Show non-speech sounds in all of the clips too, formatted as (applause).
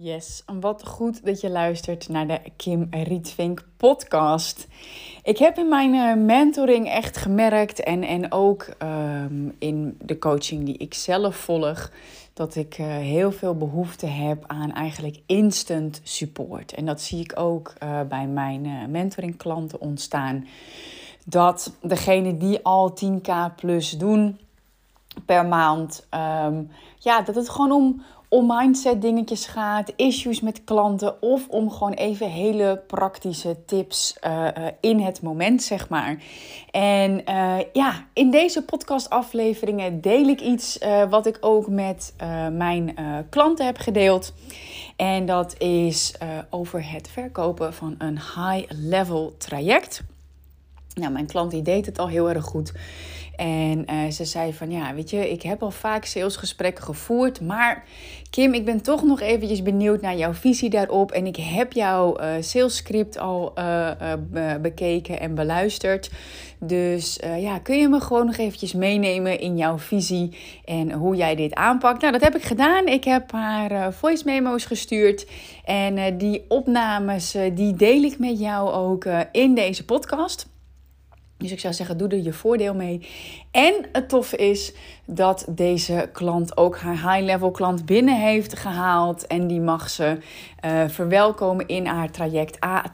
Yes, wat goed dat je luistert naar de Kim Rietvink podcast. Ik heb in mijn uh, mentoring echt gemerkt en, en ook um, in de coaching die ik zelf volg, dat ik uh, heel veel behoefte heb aan eigenlijk instant support. En dat zie ik ook uh, bij mijn uh, mentoring klanten ontstaan. Dat degene die al 10k plus doen per maand, um, ja, dat het gewoon om om mindset dingetjes gaat, issues met klanten of om gewoon even hele praktische tips uh, uh, in het moment, zeg maar. En uh, ja, in deze podcast afleveringen deel ik iets wat ik ook met mijn klanten heb gedeeld. En dat is over het verkopen van een high-level traject. Nou, mijn klant die deed het al heel erg goed. En uh, ze zei van ja, weet je, ik heb al vaak salesgesprekken gevoerd, maar Kim, ik ben toch nog eventjes benieuwd naar jouw visie daarop. En ik heb jouw uh, salesscript al uh, bekeken en beluisterd. Dus ja, kun je me gewoon nog eventjes meenemen in jouw visie en hoe jij dit aanpakt? Nou, dat heb ik gedaan. Ik heb haar voice memo's gestuurd. En die opnames, die deel ik met jou ook in deze podcast. Dus ik zou zeggen, doe er je voordeel mee. En het toffe is dat deze klant ook haar high-level klant binnen heeft gehaald. En die mag ze uh, verwelkomen in haar traject A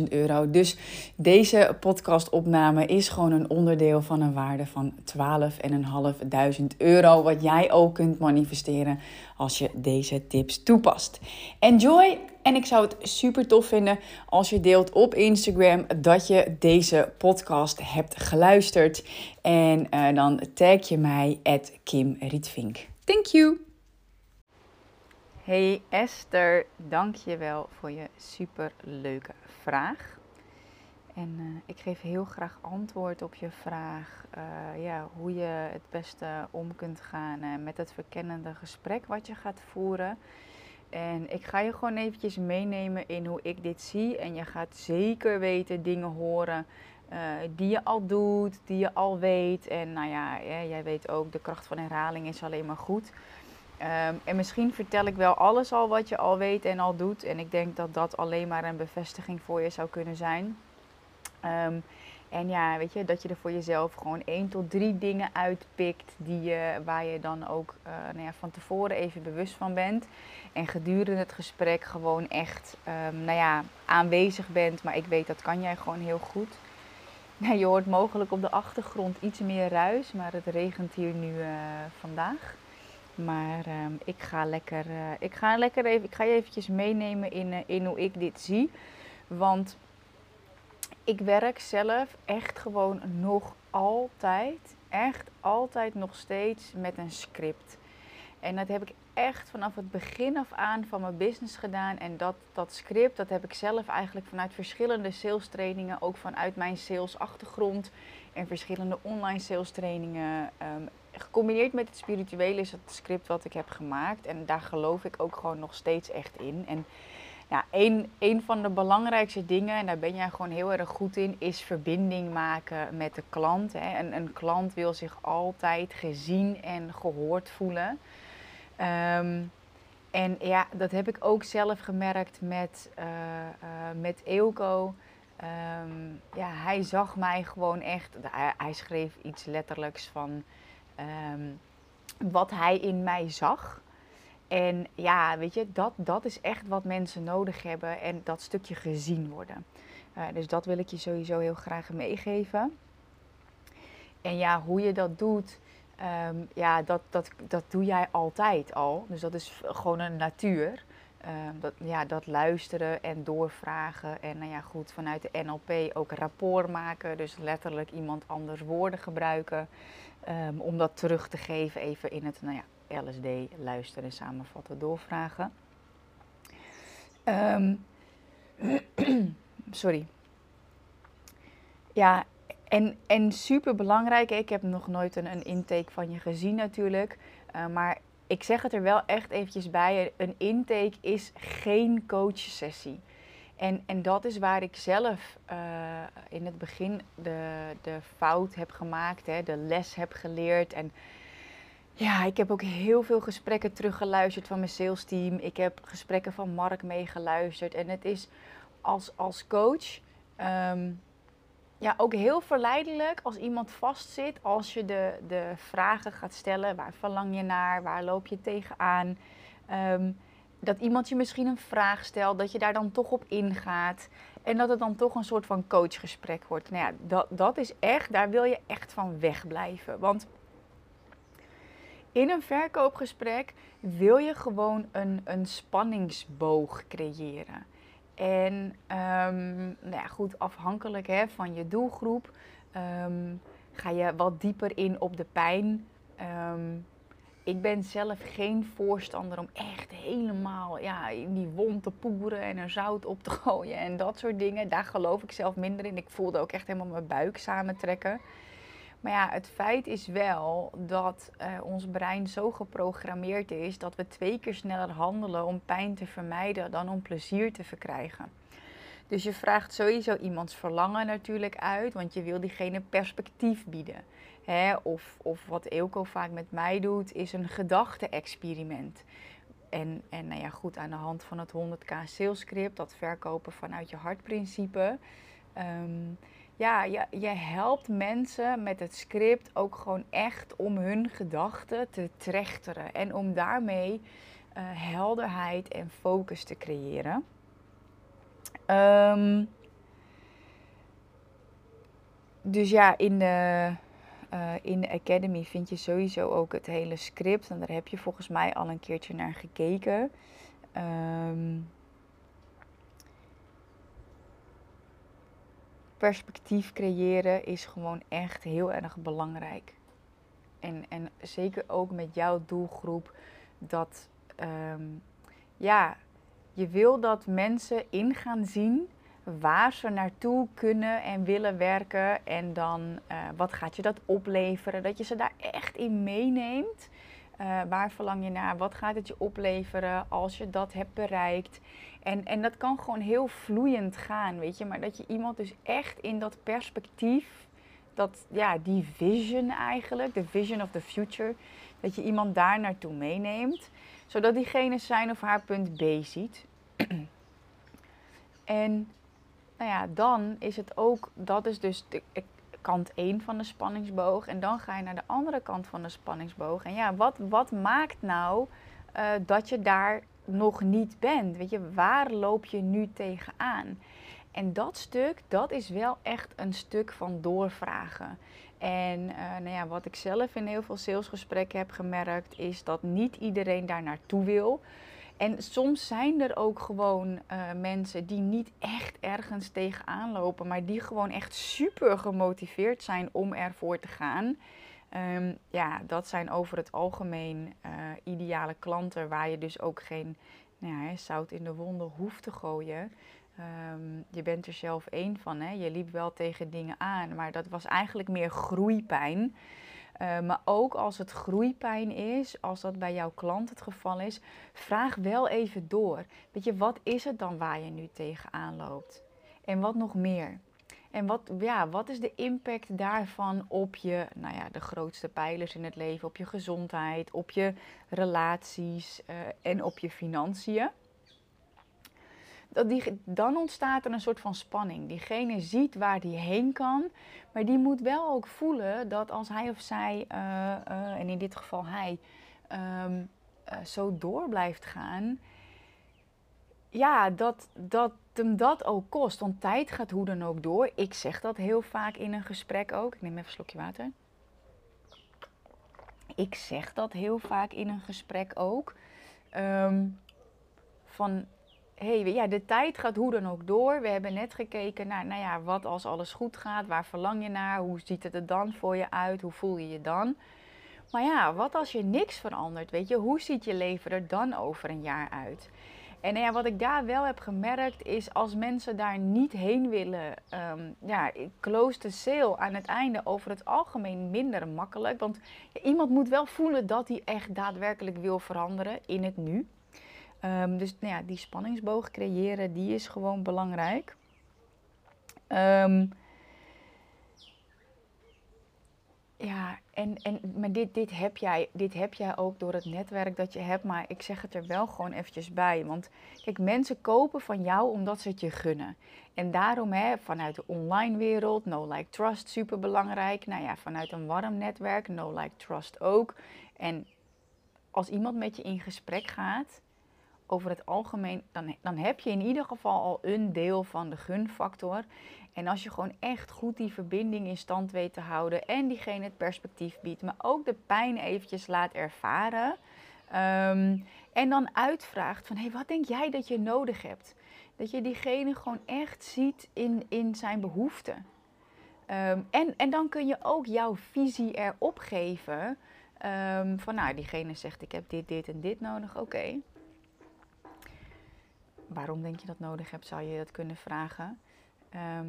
12.500 euro. Dus deze podcastopname is gewoon een onderdeel van een waarde van 12.500 euro. Wat jij ook kunt manifesteren als je deze tips toepast. Enjoy! En ik zou het super tof vinden als je deelt op Instagram dat je deze podcast hebt geluisterd. En uh, dan tag je mij at Kim Rietvink. Thank you! Hey Esther, dank je wel voor je super leuke vraag. En uh, ik geef heel graag antwoord op je vraag uh, ja, hoe je het beste om kunt gaan uh, met het verkennende gesprek wat je gaat voeren. En ik ga je gewoon eventjes meenemen in hoe ik dit zie. En je gaat zeker weten dingen horen die je al doet, die je al weet. En nou ja, jij weet ook, de kracht van herhaling is alleen maar goed. Um, en misschien vertel ik wel alles al wat je al weet en al doet. En ik denk dat dat alleen maar een bevestiging voor je zou kunnen zijn. Um, en ja, weet je, dat je er voor jezelf gewoon één tot drie dingen uitpikt die je, waar je dan ook uh, nou ja, van tevoren even bewust van bent. En gedurende het gesprek gewoon echt um, nou ja, aanwezig bent. Maar ik weet dat kan jij gewoon heel goed. Je hoort mogelijk op de achtergrond iets meer ruis, maar het regent hier nu uh, vandaag. Maar um, ik ga lekker, uh, ik ga lekker even, ik ga je eventjes meenemen in, uh, in hoe ik dit zie. Want ik werk zelf echt gewoon nog altijd, echt altijd nog steeds met een script. En dat heb ik echt vanaf het begin af aan van mijn business gedaan. En dat, dat script, dat heb ik zelf eigenlijk vanuit verschillende sales trainingen, ook vanuit mijn sales achtergrond en verschillende online sales trainingen um, gecombineerd met het spirituele is het script wat ik heb gemaakt. En daar geloof ik ook gewoon nog steeds echt in. En ja, een, een van de belangrijkste dingen, en daar ben jij gewoon heel erg goed in, is verbinding maken met de klant. Hè. En een klant wil zich altijd gezien en gehoord voelen. Um, en ja, dat heb ik ook zelf gemerkt met, uh, met Eelco. Um, ja, hij zag mij gewoon echt. Hij, schreef iets letterlijks van um, wat hij in mij zag. En ja, weet je, dat, dat is echt wat mensen nodig hebben en dat stukje gezien worden. Uh, dus dat wil ik je sowieso heel graag meegeven. En ja, hoe je dat doet, um, ja, dat, dat, dat doe jij altijd al. Dus dat is gewoon een natuur. Um, dat, ja, dat luisteren en doorvragen. En nou ja, goed, vanuit de NLP ook rapport maken. Dus letterlijk iemand anders woorden gebruiken. Um, om dat terug te geven even in het nou ja, LSD, luisteren, samenvatten, doorvragen. (clears throat) Sorry. Ja, en, en super belangrijk, ik heb nog nooit een, een intake van je gezien natuurlijk. Uh, maar ik zeg het er wel echt eventjes bij. Een intake is geen coachsessie. En, en dat is waar ik zelf uh, in het begin de, de fout heb gemaakt, hè, de les heb geleerd. En Ja, ik heb ook heel veel gesprekken teruggeluisterd van mijn sales team. Ik heb gesprekken van Mark meegeluisterd. En het is als, als coach ehm, ja, ook heel verleidelijk als iemand vastzit. Als je de, de vragen gaat stellen. Waar verlang je naar? Waar loop je tegenaan? Um, dat iemand je misschien een vraag stelt. Dat je daar dan toch op ingaat. En dat het dan toch een soort van coachgesprek wordt. Nou ja, dat, dat is echt, daar wil je echt van wegblijven. Want in een verkoopgesprek wil je gewoon een, een spanningsboog creëren. En um, nou ja, goed, afhankelijk hè, van je doelgroep um, ga je wat dieper in op de pijn. Um, ik ben zelf geen voorstander om echt helemaal ja, in die wond te poeren en er zout op te gooien en dat soort dingen. Daar geloof ik zelf minder in. Ik voelde ook echt helemaal mijn buik samentrekken. Maar ja, het feit is wel dat uh, ons brein zo geprogrammeerd is dat we twee keer sneller handelen om pijn te vermijden dan om plezier te verkrijgen. Dus je vraagt sowieso iemands verlangen natuurlijk uit, want je wil diegene perspectief bieden. Hè? Of, of wat Eelco vaak met mij doet, is een gedachte-experiment. En, en nou ja, goed, aan de hand van het 100k salescript, dat verkopen vanuit je hartprincipe. Um, ja, je, je helpt mensen met het script ook gewoon echt om hun gedachten te trechteren. En om daarmee uh, helderheid en focus te creëren. Um, dus ja, in de, uh, in de Academy vind je sowieso ook het hele script. En daar heb je volgens mij al een keertje naar gekeken. Um, perspectief creëren is gewoon echt heel erg belangrijk. En, en zeker ook met jouw doelgroep, dat um, ja, je wil dat mensen in gaan zien waar ze naartoe kunnen en willen werken. En dan uh, wat gaat je dat opleveren? Dat je ze daar echt in meeneemt. Uh, waar verlang je naar? Wat gaat het je opleveren als je dat hebt bereikt? En, en dat kan gewoon heel vloeiend gaan, weet je. Maar dat je iemand dus echt in dat perspectief, dat, ja, die vision eigenlijk, de vision of the future, dat je iemand daar naartoe meeneemt. Zodat diegene zijn of haar punt B ziet. (clears throat) en nou ja, dan is het ook, dat is dus de kant 1 van de spanningsboog. En dan ga je naar de andere kant van de spanningsboog. En ja, wat, wat maakt nou uh, dat je daar nog niet bent? Weet je, waar loop je nu tegenaan? En dat stuk, dat is wel echt een stuk van doorvragen. En uh, nou ja, wat ik zelf in heel veel salesgesprekken heb gemerkt, is dat niet iedereen daar naartoe wil. En soms zijn er ook gewoon uh, mensen die niet echt ergens tegenaan lopen, maar die gewoon echt super gemotiveerd zijn om ervoor te gaan. Um, ja, dat zijn over het algemeen uh, ideale klanten waar je dus ook geen nou ja, zout in de wonden hoeft te gooien. Um, je bent er zelf één van. Hè? Je liep wel tegen dingen aan, maar dat was eigenlijk meer groeipijn. Uh, maar ook als het groeipijn is, als dat bij jouw klant het geval is, vraag wel even door. Weet je, wat is het dan waar je nu tegenaan loopt? En wat nog meer? En wat, ja, wat is de impact daarvan op je, nou ja, de grootste pijlers in het leven, op je gezondheid, op je relaties uh, en op je financiën? Dat die, dan ontstaat er een soort van spanning. Diegene ziet waar die heen kan, maar die moet wel ook voelen dat als hij of zij, uh, uh, en in dit geval hij, um, zo door blijft gaan, ja, dat, dat hem dat ook kost. Want tijd gaat hoe dan ook door. Ik zeg dat heel vaak in een gesprek ook. Ik neem even een slokje water. Ik zeg dat heel vaak in een gesprek ook. Um, van, hey, ja, de tijd gaat hoe dan ook door. We hebben net gekeken naar, nou ja, wat als alles goed gaat? Waar verlang je naar? Hoe ziet het er dan voor je uit? Hoe voel je je dan? Maar ja, wat als je niks verandert? Weet je, hoe ziet je leven er dan over een jaar uit? En ja, wat ik daar wel heb gemerkt is als mensen daar niet heen willen, um, ja, close the sale aan het einde over het algemeen minder makkelijk. Want iemand moet wel voelen dat hij echt daadwerkelijk wil veranderen in het nu. Um, dus nou ja, die spanningsboog creëren, die is gewoon belangrijk. Um, Ja, en, en, maar dit, dit, heb jij, dit heb jij ook door het netwerk dat je hebt. Maar ik zeg het er wel gewoon eventjes bij. Want kijk, mensen kopen van jou omdat ze het je gunnen. En daarom hè, vanuit de online wereld, no like trust, super belangrijk. Nou ja, vanuit een warm netwerk, no like trust ook. En als iemand met je in gesprek gaat, over het algemeen, dan, dan heb je in ieder geval al een deel van de gunfactor. En als je gewoon echt goed die verbinding in stand weet te houden en diegene het perspectief biedt, maar ook de pijn eventjes laat ervaren. Ehm, en dan uitvraagt van, hé, hey, wat denk jij dat je nodig hebt? Dat je diegene gewoon echt ziet in, in zijn behoeften. Ehm, en, en dan kun je ook jouw visie erop geven. Um, van nou, diegene zegt ik heb dit, dit en dit nodig. Oké. Waarom denk je dat nodig hebt, zou je dat kunnen vragen. Ehm,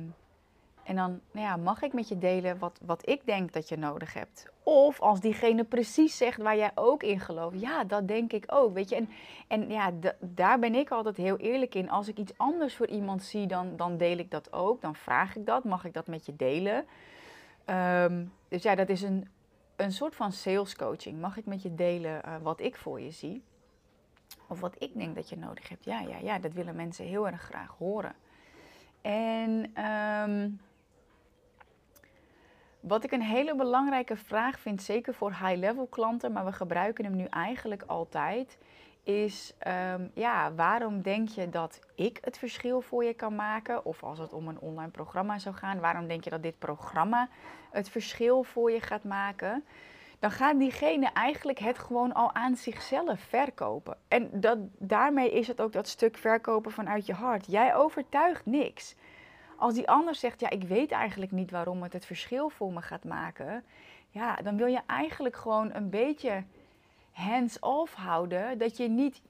en dan nou ja, mag ik met je delen wat, wat ik denk dat je nodig hebt. Of als diegene precies zegt waar jij ook in gelooft. Ja, dat denk ik ook. Weet je? En, en ja, daar ben ik altijd heel eerlijk in. Als ik iets anders voor iemand zie, dan, dan deel ik dat ook. Dan vraag ik dat. Mag ik dat met je delen? Ehm, dus ja, dat is een, een soort van sales coaching. Mag ik met je delen uh, wat ik voor je zie? Of wat ik denk dat je nodig hebt. Ja, ja, ja, dat willen mensen heel erg graag horen. En um, wat ik een hele belangrijke vraag vind, zeker voor high-level klanten, maar we gebruiken hem nu eigenlijk altijd, is um, ja, waarom denk je dat ik het verschil voor je kan maken? Of als het om een online programma zou gaan, waarom denk je dat dit programma het verschil voor je gaat maken? Dan gaat diegene eigenlijk het gewoon al aan zichzelf verkopen. En dat, daarmee is het ook dat stuk verkopen vanuit je hart. Jij overtuigt niks. Als die ander zegt, ja, ik weet eigenlijk niet waarom het het verschil voor me gaat maken. Ja, dan wil je eigenlijk gewoon een beetje hands-off houden. Dat je niet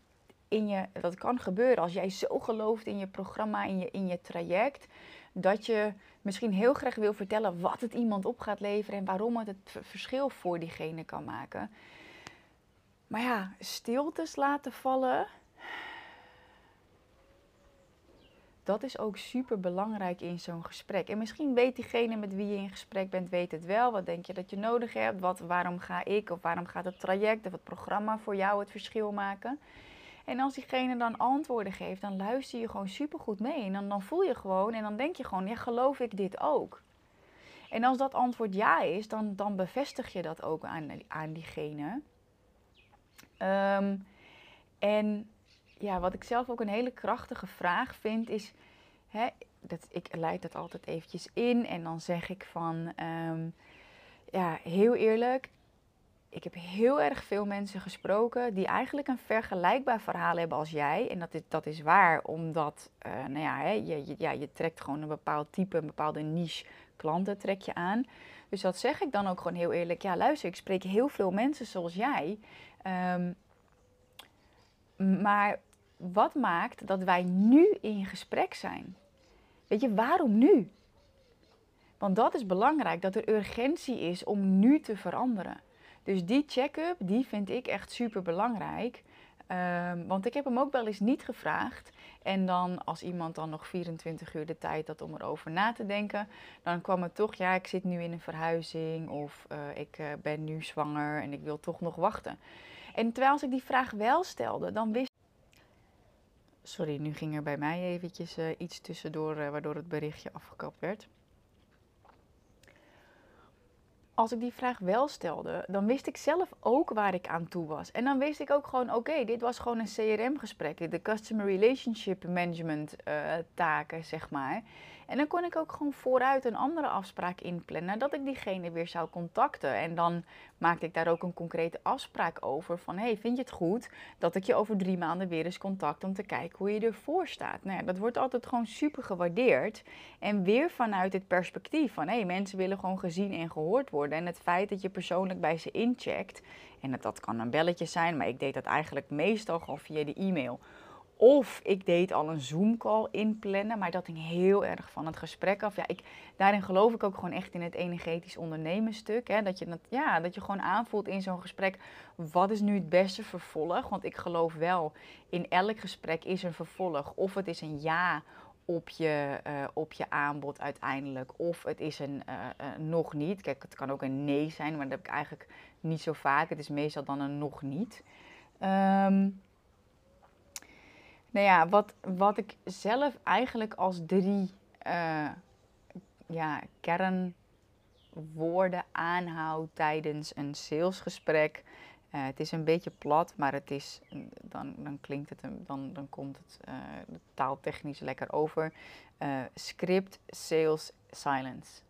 in je, dat kan gebeuren als jij zo gelooft in je programma, in je, in je traject. Dat je misschien heel graag wil vertellen wat het iemand op gaat leveren en waarom het het verschil voor diegene kan maken. Maar ja, stiltes laten vallen dat is ook super belangrijk in zo'n gesprek. En misschien weet diegene met wie je in gesprek bent, weet het wel. Wat denk je dat je nodig hebt? Wat, waarom ga ik of waarom gaat het traject of het programma voor jou het verschil maken? En als diegene dan antwoorden geeft, dan luister je gewoon super goed mee. En dan, dan voel je gewoon en dan denk je gewoon, ja, geloof ik dit ook? En als dat antwoord ja is, dan, dan bevestig je dat ook aan, aan diegene. Um, en ja, wat ik zelf ook een hele krachtige vraag vind, is. Hè, dat, ik leid dat altijd eventjes in en dan zeg ik van. Ehm, ja, heel eerlijk. Ik heb heel erg veel mensen gesproken die eigenlijk een vergelijkbaar verhaal hebben als jij. En dat is, dat is waar, omdat uh, nou ja, hè, je, je, ja, je trekt gewoon een bepaald type, een bepaalde niche klanten trek je aan. Dus dat zeg ik dan ook gewoon heel eerlijk. Ja, luister, ik spreek heel veel mensen zoals jij. Um, maar wat maakt dat wij nu in gesprek zijn? Weet je, waarom nu? Want dat is belangrijk, dat er urgentie is om nu te veranderen. Dus die check-up, die vind ik echt super belangrijk. Um, want ik heb hem ook wel eens niet gevraagd. En dan, als iemand dan nog 24 uur de tijd had om erover na te denken, dan kwam het toch, ja, ik zit nu in een verhuizing of uh, ik uh, ben nu zwanger en ik wil toch nog wachten. En terwijl als ik die vraag wel stelde, dan wist Sorry, nu ging er bij mij eventjes uh, iets tussendoor waardoor het berichtje afgekapt werd. Als ik die vraag wel stelde, dan wist ik zelf ook waar ik aan toe was. En dan wist ik ook gewoon, oké, dit was gewoon een CRM-gesprek, de Customer Relationship Management uh, taken, zeg maar. En dan kon ik ook gewoon vooruit een andere afspraak inplannen, dat ik diegene weer zou contacten. En dan maakte ik daar ook een concrete afspraak over van, hey, vind je het goed dat ik je over drie maanden weer eens contact om te kijken hoe je ervoor staat? Nou ja, dat wordt altijd gewoon super gewaardeerd. En weer vanuit het perspectief van, hey, mensen willen gewoon gezien en gehoord worden. En het feit dat je persoonlijk bij ze incheckt, en dat, dat kan een belletje zijn, maar ik deed dat eigenlijk meestal gewoon via de e-mail of ik deed al een Zoom-call inplannen, maar dat hing heel erg van het gesprek af. Ja, ik, daarin geloof ik ook gewoon echt in het energetisch ondernemen stuk. Dat, je dat, ja, dat je gewoon aanvoelt in zo'n gesprek, wat is nu het beste vervolg? Want ik geloof wel, in elk gesprek is een vervolg. Of het is een ja, op je, eh, op je aanbod uiteindelijk. Of het is een nog niet. Kijk, het kan ook een nee zijn, maar dat heb ik eigenlijk niet zo vaak. Het is meestal dan een nog niet. Um, nou ja, wat, wat ik zelf eigenlijk als drie uh, ja, kernwoorden aanhoud tijdens een salesgesprek. Uh, het is een beetje plat, maar het is, dan, dan klinkt het, dan, dan komt het uh, taaltechnisch lekker over. script, sales, silence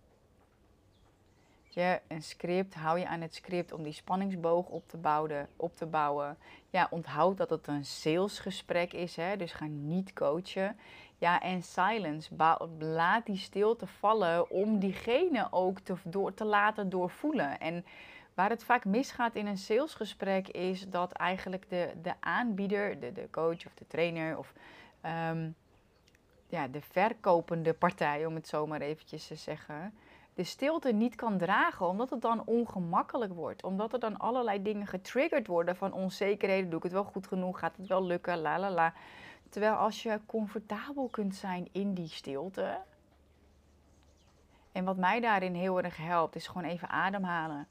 een script, hou je aan het script om die spanningsboog op te bouwen. Op te bouwen. Ja, onthoud dat het een salesgesprek is, hè, dus ga niet coachen. Ja, en silence, laat die stilte vallen om diegene ook te, door, te laten doorvoelen. En waar het vaak misgaat in een salesgesprek is dat eigenlijk de, de aanbieder, de, de coach of de trainer of ehm, ja, de verkopende partij, om het zo maar eventjes te zeggen de stilte niet kan dragen, omdat het dan ongemakkelijk wordt. Omdat er dan allerlei dingen getriggerd worden van onzekerheden. Doe ik het wel goed genoeg? Gaat het wel lukken? La la la. Terwijl als je comfortabel kunt zijn in die stilte. En wat mij daarin heel erg helpt, is gewoon even ademhalen.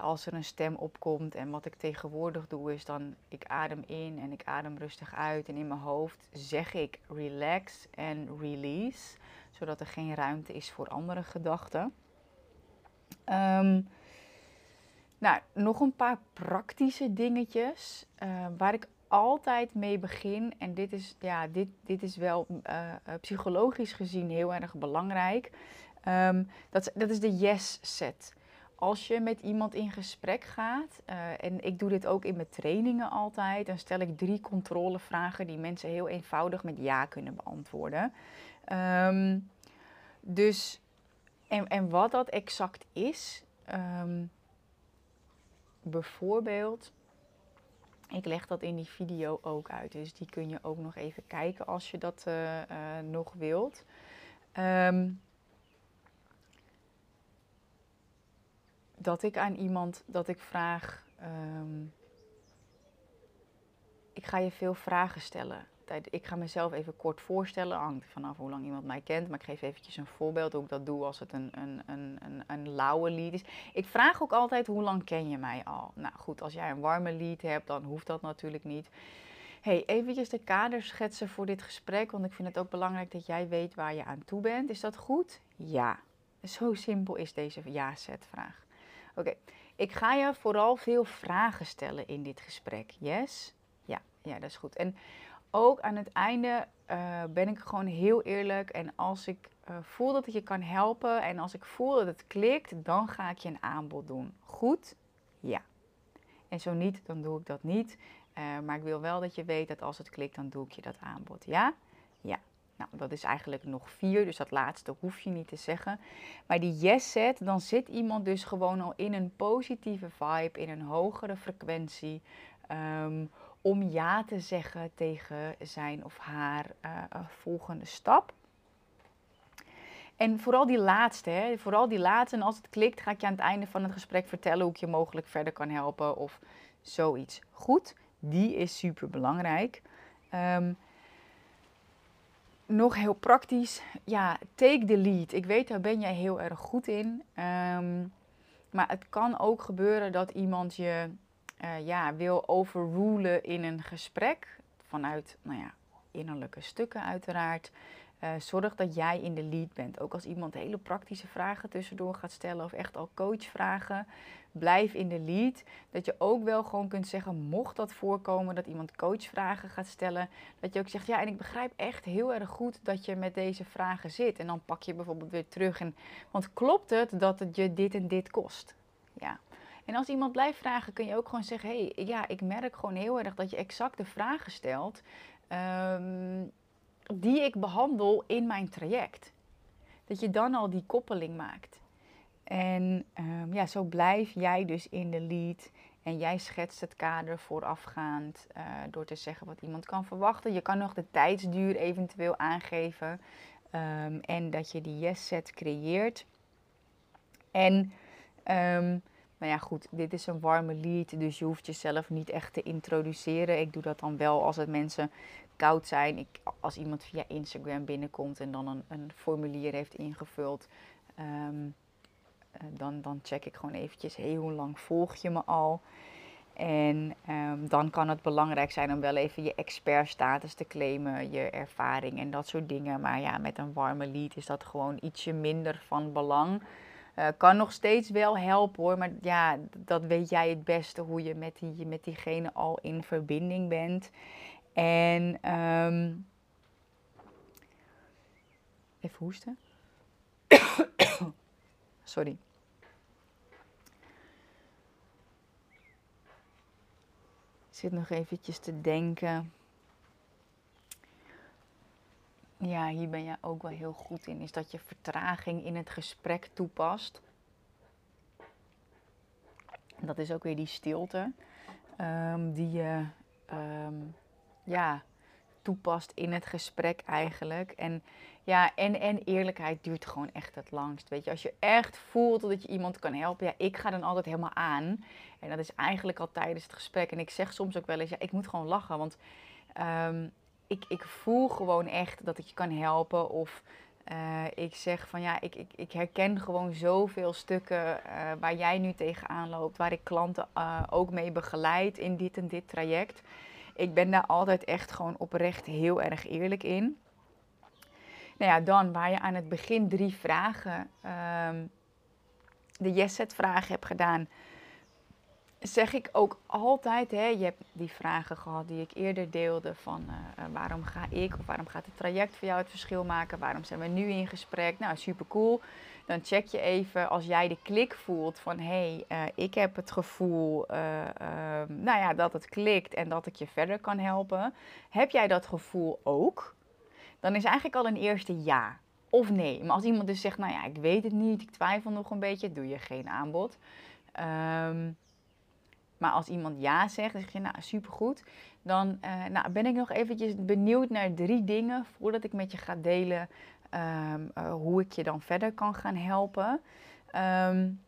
Als er een stem opkomt en wat ik tegenwoordig doe, is dan ik adem in en ik adem rustig uit. En in mijn hoofd zeg ik relax en release zodat er geen ruimte is voor andere gedachten. Um, nou, nog een paar praktische dingetjes uh, waar ik altijd mee begin. En dit is, ja, dit, dit is wel uh, psychologisch gezien heel erg belangrijk. Um, dat, dat is de yes-set. Als je met iemand in gesprek gaat, uh, en ik doe dit ook in mijn trainingen altijd, dan stel ik drie controlevragen die mensen heel eenvoudig met ja kunnen beantwoorden. Um, dus, en, en wat dat exact is, um, bijvoorbeeld, ik leg dat in die video ook uit. Dus die kun je ook nog even kijken als je dat uh, uh, nog wilt. Um, dat ik aan iemand, dat ik vraag, um, ik ga je veel vragen stellen ik ga mezelf even kort voorstellen. Hangt vanaf hoe lang iemand mij kent. Maar ik geef eventjes een voorbeeld hoe ik dat doe als het een, een, een, een, een lauwe lied is. Ik vraag ook altijd hoe lang ken je mij al? Nou goed, als jij een warme lied hebt, dan hoeft dat natuurlijk niet. Hey, eventjes de kader schetsen voor dit gesprek. Want ik vind het ook belangrijk dat jij weet waar je aan toe bent. Is dat goed? Ja. Zo simpel is deze ja-zetvraag. Oké, ik ga je vooral veel vragen stellen in dit gesprek. Yes? Ja, ja, dat is goed. En ook aan het einde uh, ben ik gewoon heel eerlijk. En als ik uh, voel dat ik je kan helpen en als ik voel dat het klikt, dan ga ik je een aanbod doen. Goed? Ja. En zo niet, dan doe ik dat niet. Uh, maar ik wil wel dat je weet dat als het klikt, dan doe ik je dat aanbod. Ja? Ja. Nou, dat is eigenlijk nog vier, dus dat laatste hoef je niet te zeggen. Maar die yes set, dan zit iemand dus gewoon al in een positieve vibe, in een hogere frequentie. Um, om ja te zeggen tegen zijn of haar uh, volgende stap. En vooral die laatste, hè, vooral die laatste. En als het klikt, ga ik je aan het einde van het gesprek vertellen hoe ik je mogelijk verder kan helpen of zoiets. Goed, die is super belangrijk. Um, nog heel praktisch, ja, take the lead. Ik weet, daar ben jij heel erg goed in. Um, maar het kan ook gebeuren dat iemand je uh, ja, wil overrulen in een gesprek, vanuit nou ja, innerlijke stukken uiteraard, uh, zorg dat jij in de lead bent. Ook als iemand hele praktische vragen tussendoor gaat stellen of echt al coachvragen, blijf in de lead. Dat je ook wel gewoon kunt zeggen, mocht dat voorkomen dat iemand coachvragen gaat stellen, dat je ook zegt, ja, en ik begrijp echt heel erg goed dat je met deze vragen zit. En dan pak je bijvoorbeeld weer terug. En, want klopt het dat het je dit en dit kost? Ja. En als iemand blijft vragen, kun je ook gewoon zeggen: hé, hey, ja, ik merk gewoon heel erg dat je exact de vragen stelt um, die ik behandel in mijn traject. Dat je dan al die koppeling maakt. En um, ja, zo blijf jij dus in de lead. En jij schetst het kader voorafgaand uh, door te zeggen wat iemand kan verwachten. Je kan nog de tijdsduur eventueel aangeven. Um, en dat je die yes set creëert. En um, nou ja, goed, dit is een warme lead, dus je hoeft jezelf niet echt te introduceren. Ik doe dat dan wel als het mensen koud zijn. Ik, als iemand via Instagram binnenkomt en dan een, een formulier heeft ingevuld, ehm, eh, dan, dan check ik gewoon eventjes, hey, hoe lang volg je me al? En ehm, dan kan het belangrijk zijn om wel even je expertstatus te claimen, je ervaring en dat soort dingen. Maar ja, met een warme lead is dat gewoon ietsje minder van belang. Uh, kan nog steeds wel helpen hoor, maar ja, dat weet jij het beste hoe je met, die, met diegene al in verbinding bent. En um, even hoesten. (coughs) Sorry. Ik zit nog eventjes te denken. Ja, hier ben je ook wel heel goed in. Is dat je vertraging in het gesprek toepast. Dat is ook weer die stilte. Um, die je um, ja, toepast in het gesprek eigenlijk. En ja, en, en eerlijkheid duurt gewoon echt het langst. Weet je, als je echt voelt dat je iemand kan helpen, ja, ik ga dan altijd helemaal aan. En dat is eigenlijk al tijdens het gesprek. En ik zeg soms ook wel eens, ja, ik moet gewoon lachen. Want um, ik, ik voel gewoon echt dat ik je kan helpen. Of uh, ik zeg van ja, ik, ik, ik herken gewoon zoveel stukken uh, waar jij nu tegenaan loopt. Waar ik klanten uh, ook mee begeleid in dit en dit traject. Ik ben daar altijd echt gewoon oprecht heel erg eerlijk in. Nou ja, dan waar je aan het begin drie vragen, um, de yes-set vragen hebt gedaan, zeg ik ook altijd, hè, je hebt die vragen gehad die ik eerder deelde van uh, waarom ga ik of waarom gaat het traject voor jou het verschil maken, waarom zijn we nu in gesprek, nou super cool. Dan check je even als jij de klik voelt van hé, hey, uh, ik heb het gevoel uh, nou ja, dat het klikt en dat ik je verder kan helpen. Heb jij dat gevoel ook? Dan is eigenlijk al een eerste ja of nee. Maar als iemand dus zegt, nou ja, ik weet het niet, ik twijfel nog een beetje, doe je geen aanbod. Um, maar als iemand ja zegt, dan zeg je, nou supergoed. Dan uh, nou, ben ik nog eventjes benieuwd naar drie dingen voordat ik met je ga delen um, uh, hoe ik je dan verder kan gaan helpen. Um,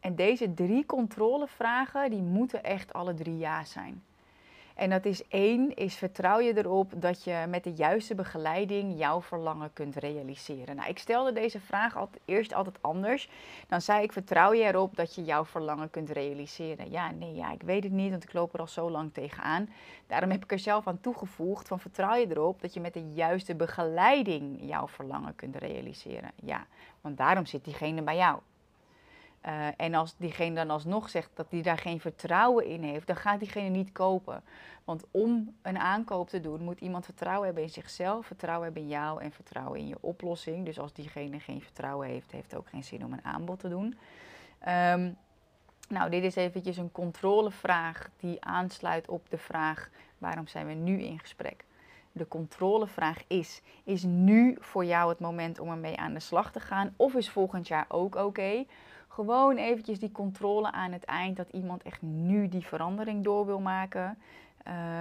en deze drie controlevragen, die moeten echt alle drie ja zijn. En dat is één, is vertrouw je erop dat je met de juiste begeleiding jouw verlangen kunt realiseren. Nou, ik stelde deze vraag altijd, eerst altijd anders. Dan zei ik, vertrouw je erop dat je jouw verlangen kunt realiseren? Ja, nee, ja, ik weet het niet, want ik loop er al zo lang tegenaan. Daarom heb ik er zelf aan toegevoegd van vertrouw je erop dat je met de juiste begeleiding jouw verlangen kunt realiseren? Ja, want daarom zit diegene bij jou. Uh, en als diegene dan alsnog zegt dat hij daar geen vertrouwen in heeft, dan gaat diegene niet kopen. Want om een aankoop te doen, moet iemand vertrouwen hebben in zichzelf, vertrouwen hebben in jou en vertrouwen in je oplossing. Dus als diegene geen vertrouwen heeft, heeft het ook geen zin om een aanbod te doen. Um, nou, dit is eventjes een controlevraag die aansluit op de vraag waarom zijn we nu in gesprek. De controlevraag is: is nu voor jou het moment om ermee aan de slag te gaan? Of is volgend jaar ook oké? Gewoon eventjes die controle aan het eind dat iemand echt nu die verandering door wil maken.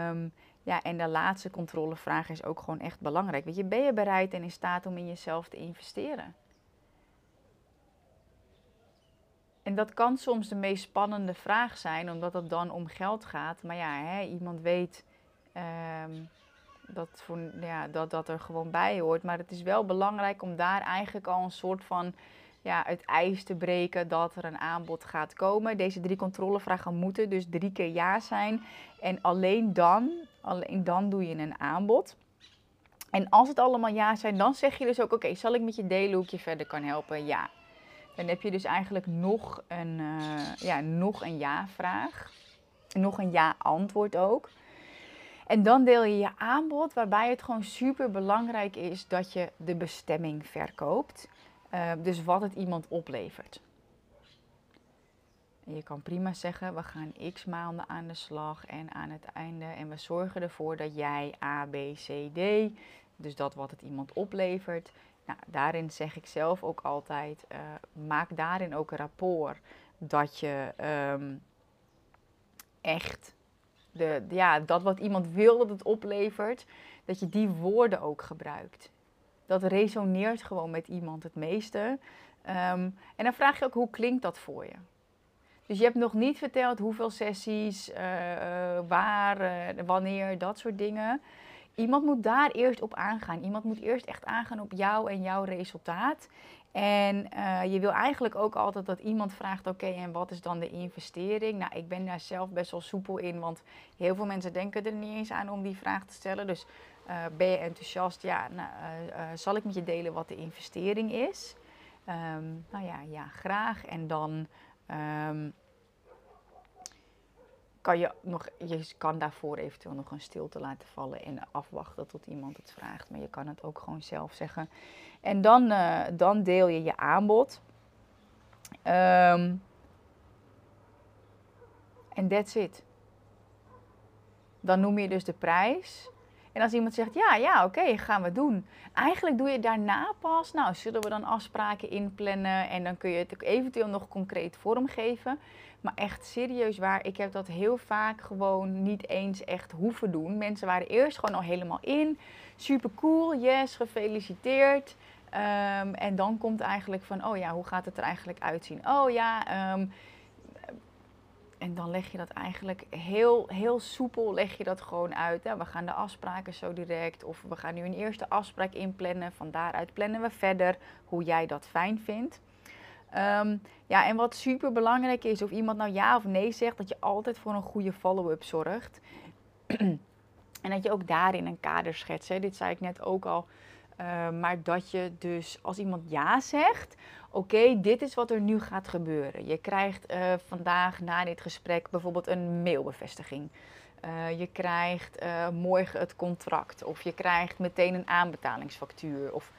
Um, ja, en de laatste controlevraag is ook gewoon echt belangrijk. Weet je, ben je bereid en in staat om in jezelf te investeren? En dat kan soms de meest spannende vraag zijn, omdat het dan om geld gaat. Maar ja, hè, iemand weet um, dat, voor, ja, dat dat er gewoon bij hoort. Maar het is wel belangrijk om daar eigenlijk al een soort van ja, het ijs te breken dat er een aanbod gaat komen. Deze drie controlevragen moeten dus drie keer ja zijn. En alleen dan, alleen dan doe je een aanbod. En als het allemaal ja zijn, dan zeg je dus ook: Oké, zal ik met je delen hoe ik je verder kan helpen? Ja. Dan heb je dus eigenlijk nog een, uh, ja, nog een ja-vraag. Nog een ja-antwoord ook. En dan deel je je aanbod, waarbij het gewoon super belangrijk is dat je de bestemming verkoopt. Uh, dus wat het iemand oplevert. En je kan prima zeggen, we gaan x maanden aan de slag en aan het einde en we zorgen ervoor dat jij A, B, C, D, dus dat wat het iemand oplevert. Nou, daarin zeg ik zelf ook altijd, uh, maak daarin ook een rapport dat je um, echt de, ja, dat wat iemand wil dat het oplevert, dat je die woorden ook gebruikt dat resoneert gewoon met iemand het meeste. Um, en dan vraag je ook, hoe klinkt dat voor je? Dus je hebt nog niet verteld hoeveel sessies, eh, eh, waar, eh, wanneer, dat soort dingen. Iemand moet daar eerst op aangaan. Iemand moet eerst echt aangaan op jou en jouw resultaat. En je wil eigenlijk ook altijd dat iemand vraagt: oké, en wat is dan de investering? Nou, ik ben daar zelf best wel soepel in, want heel veel mensen denken er niet eens aan om die vraag te stellen. Dus ben je enthousiast? Ja, nou, zal ik met je delen wat de investering is? Ehm, nou ja, ja, graag. En dan ehm, kan je, nog, je kan daarvoor eventueel nog een stilte laten vallen en afwachten tot iemand het vraagt. Maar je kan het ook gewoon zelf zeggen. En dan, dan deel je je aanbod. Um, en that's it. Dan noem je dus de prijs. En als iemand zegt, ja, ja, oké, gaan we doen. Eigenlijk doe je daarna pas, nou, zullen we dan afspraken inplannen en dan kun je het eventueel nog concreet vormgeven. Maar echt serieus waar, ik heb dat heel vaak gewoon niet eens echt hoeven doen. Mensen waren eerst gewoon al helemaal in. Super cool, yes, gefeliciteerd. Um, en dan komt eigenlijk van, oh ja, hoe gaat het er eigenlijk uitzien? Oh ja, um, en dan leg je dat eigenlijk heel, heel soepel leg je dat gewoon uit. We gaan de afspraken zo direct. Of we gaan nu een eerste afspraak inplannen. Van daaruit plannen we verder hoe jij dat fijn vindt. Ehm, ja, en wat super belangrijk is, of iemand nou ja of nee zegt, dat je altijd voor een goede follow-up zorgt. (clears throat) en dat je ook daarin een kader schetst. Hè. Dit zei ik net ook al. Ehm, maar dat je dus als iemand ja zegt, oké, dit is wat er nu gaat gebeuren. Je krijgt uh, vandaag na dit gesprek bijvoorbeeld een mailbevestiging. Uh, je krijgt uh, morgen het contract. Of je krijgt meteen een aanbetalingsfactuur. Of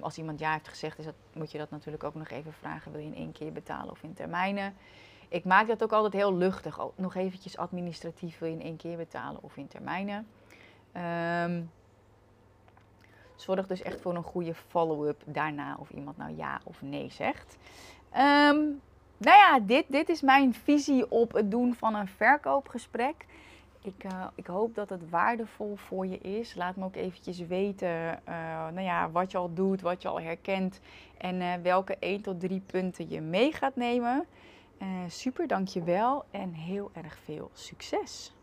als iemand ja heeft gezegd, is dat, moet je dat natuurlijk ook nog even vragen. Wil je in één keer betalen of in termijnen? Ik maak dat ook altijd heel luchtig. Nog eventjes administratief wil je in één keer betalen of in termijnen. Um, Zorg dus echt voor een goede follow-up daarna of iemand nou ja of nee zegt. Um, nou ja, dit, dit is mijn visie op het doen van een verkoopgesprek. Ik, uh, ik, hoop dat het waardevol voor je is. Laat me ook eventjes weten uh, nou ja, wat je al doet, wat je al herkent en uh, welke 1 tot 3 punten je mee gaat nemen. super, dankjewel en heel erg veel succes!